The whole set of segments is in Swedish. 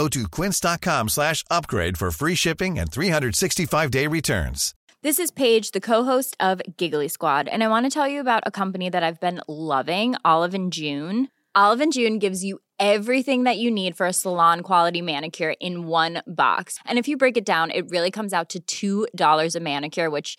Go to quince.com slash upgrade for free shipping and 365-day returns. This is Paige, the co-host of Giggly Squad, and I want to tell you about a company that I've been loving, Olive June. Olive June gives you everything that you need for a salon quality manicure in one box. And if you break it down, it really comes out to $2 a manicure, which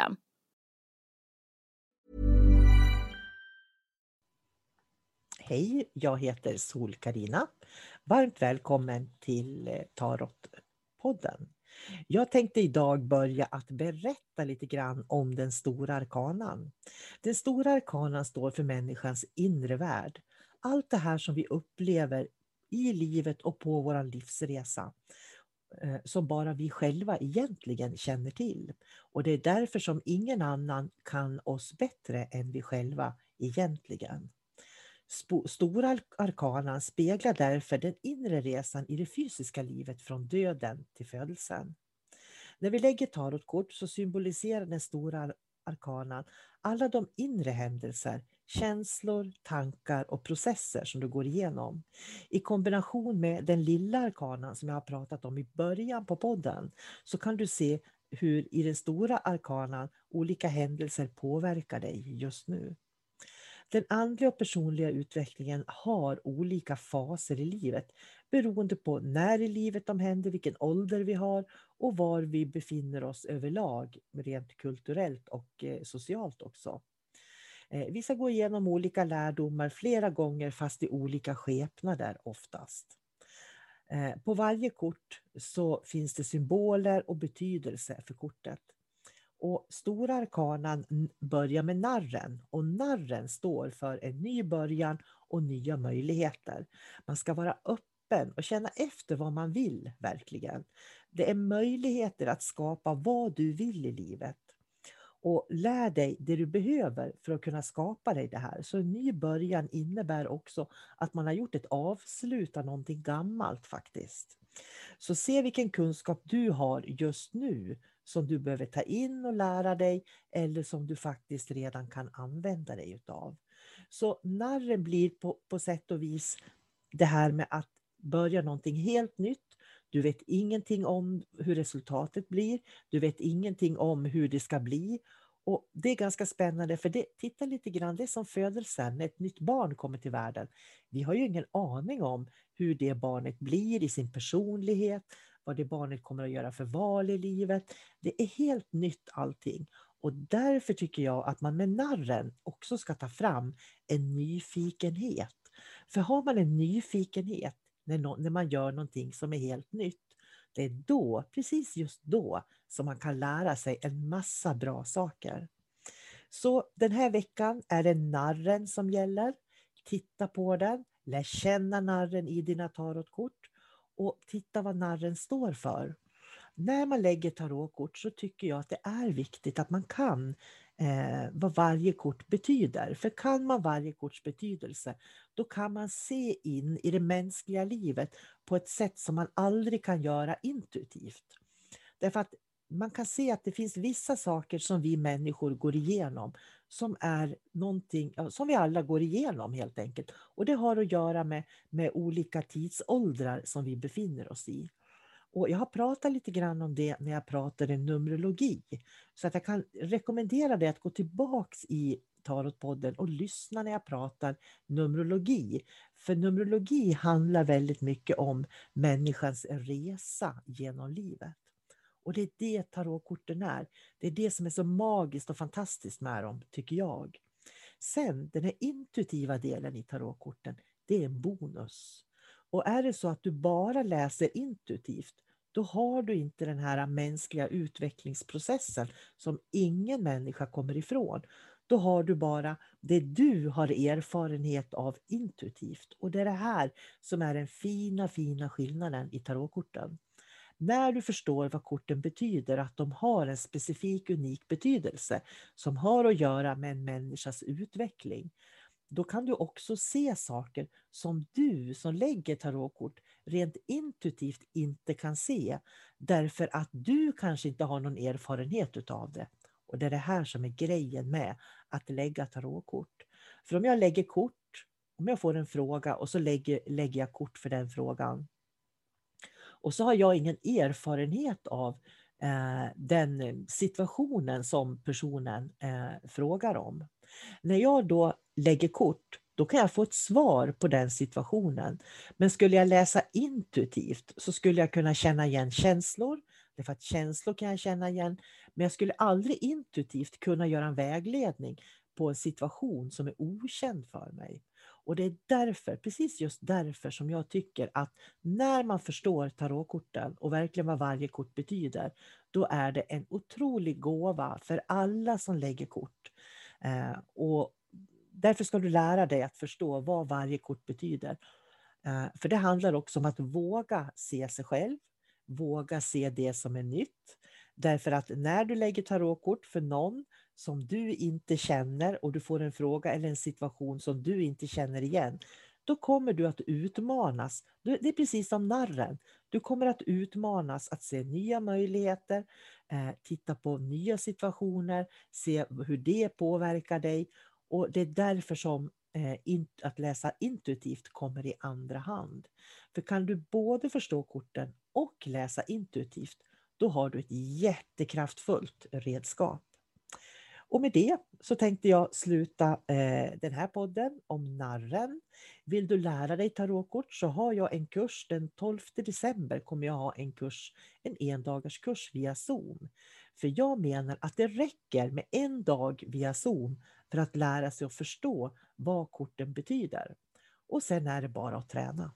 Hej, jag heter sol karina Varmt välkommen till eh, Tarotpodden. Jag tänkte idag börja att berätta lite grann om den stora arkanan. Den stora arkanan står för människans inre värld. Allt det här som vi upplever i livet och på vår livsresa Eh, som bara vi själva egentligen känner till. Och det är därför som ingen annan kan oss bättre än vi själva egentligen. Stora arkanan speglar därför den inre resan i det fysiska livet från döden till födelsen. När vi lägger tarotkort så symboliserar den stora arkanan alla de inre händelser, känslor, tankar och processer som du går igenom. I kombination med den lilla arkanan som jag har pratat om i början på podden så kan du se hur i den stora arkanan olika händelser påverkar dig just nu. Den andliga och personliga utvecklingen har olika faser i livet beroende på när i livet de händer, vilken ålder vi har och var vi befinner oss överlag rent kulturellt och eh, socialt också. Eh, vi ska gå igenom olika lärdomar flera gånger fast i olika skepnader oftast. Eh, på varje kort så finns det symboler och betydelse för kortet. Och Stora arkanan börjar med narren och narren står för en ny början och nya möjligheter. Man ska vara öppen och känna efter vad man vill verkligen. Det är möjligheter att skapa vad du vill i livet. Och lär dig det du behöver för att kunna skapa dig det här. Så en ny början innebär också att man har gjort ett avslut av någonting gammalt faktiskt. Så se vilken kunskap du har just nu som du behöver ta in och lära dig eller som du faktiskt redan kan använda dig utav. Så narren blir på, på sätt och vis det här med att börja någonting helt nytt. Du vet ingenting om hur resultatet blir. Du vet ingenting om hur det ska bli. Och Det är ganska spännande för det, titta lite grann, det är som födelsen när ett nytt barn kommer till världen. Vi har ju ingen aning om hur det barnet blir i sin personlighet, vad det barnet kommer att göra för val i livet. Det är helt nytt allting. Och därför tycker jag att man med narren också ska ta fram en nyfikenhet. För har man en nyfikenhet när, no när man gör någonting som är helt nytt, det är då, precis just då, som man kan lära sig en massa bra saker. Så den här veckan är det narren som gäller. Titta på den, lär känna narren i dina tarotkort och titta vad narren står för. När man lägger tarotkort så tycker jag att det är viktigt att man kan eh, vad varje kort betyder. För kan man varje korts betydelse, då kan man se in i det mänskliga livet på ett sätt som man aldrig kan göra intuitivt. Därför att man kan se att det finns vissa saker som vi människor går igenom som är någonting som vi alla går igenom helt enkelt. Och det har att göra med, med olika tidsåldrar som vi befinner oss i. Och jag har pratat lite grann om det när jag pratade numerologi. Så att jag kan rekommendera dig att gå tillbaks i Tarotpodden och lyssna när jag pratar numerologi. För numerologi handlar väldigt mycket om människans resa genom livet. Och det är det tarotkorten är. Det är det som är så magiskt och fantastiskt med dem, tycker jag. Sen den här intuitiva delen i tarotkorten, det är en bonus. Och är det så att du bara läser intuitivt, då har du inte den här mänskliga utvecklingsprocessen som ingen människa kommer ifrån. Då har du bara det du har erfarenhet av intuitivt. Och det är det här som är den fina, fina skillnaden i tarotkorten. När du förstår vad korten betyder, att de har en specifik unik betydelse som har att göra med en människas utveckling, då kan du också se saker som du som lägger tarotkort rent intuitivt inte kan se. Därför att du kanske inte har någon erfarenhet utav det. Och det är det här som är grejen med att lägga tarotkort. För om jag lägger kort, om jag får en fråga och så lägger, lägger jag kort för den frågan. Och så har jag ingen erfarenhet av eh, den eh, situationen som personen eh, frågar om. När jag då lägger kort, då kan jag få ett svar på den situationen. Men skulle jag läsa intuitivt så skulle jag kunna känna igen känslor, därför att känslor kan jag känna igen, men jag skulle aldrig intuitivt kunna göra en vägledning på en situation som är okänd för mig. Och det är därför, precis just därför som jag tycker att när man förstår tarotkorten och verkligen vad varje kort betyder, då är det en otrolig gåva för alla som lägger kort. Eh, och därför ska du lära dig att förstå vad varje kort betyder. Eh, för det handlar också om att våga se sig själv, våga se det som är nytt. Därför att när du lägger tarotkort för någon som du inte känner och du får en fråga eller en situation som du inte känner igen, då kommer du att utmanas. Det är precis som narren. Du kommer att utmanas att se nya möjligheter, eh, titta på nya situationer, se hur det påverkar dig. Och det är därför som eh, att läsa intuitivt kommer i andra hand. För kan du både förstå korten och läsa intuitivt, då har du ett jättekraftfullt redskap. Och med det så tänkte jag sluta eh, den här podden om narren. Vill du lära dig tarotkort så har jag en kurs den 12 december kommer jag ha en kurs, en endagarskurs via Zoom. För jag menar att det räcker med en dag via Zoom för att lära sig och förstå vad korten betyder. Och sen är det bara att träna.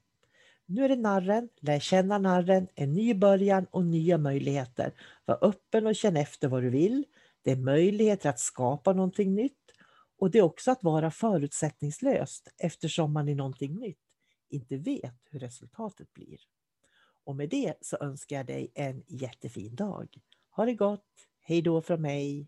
Nu är det narren, lär känna narren, en ny början och nya möjligheter. Var öppen och känn efter vad du vill. Det är möjligheter att skapa någonting nytt och det är också att vara förutsättningslöst eftersom man i någonting nytt inte vet hur resultatet blir. Och med det så önskar jag dig en jättefin dag. Ha det gott! Hej då från mig!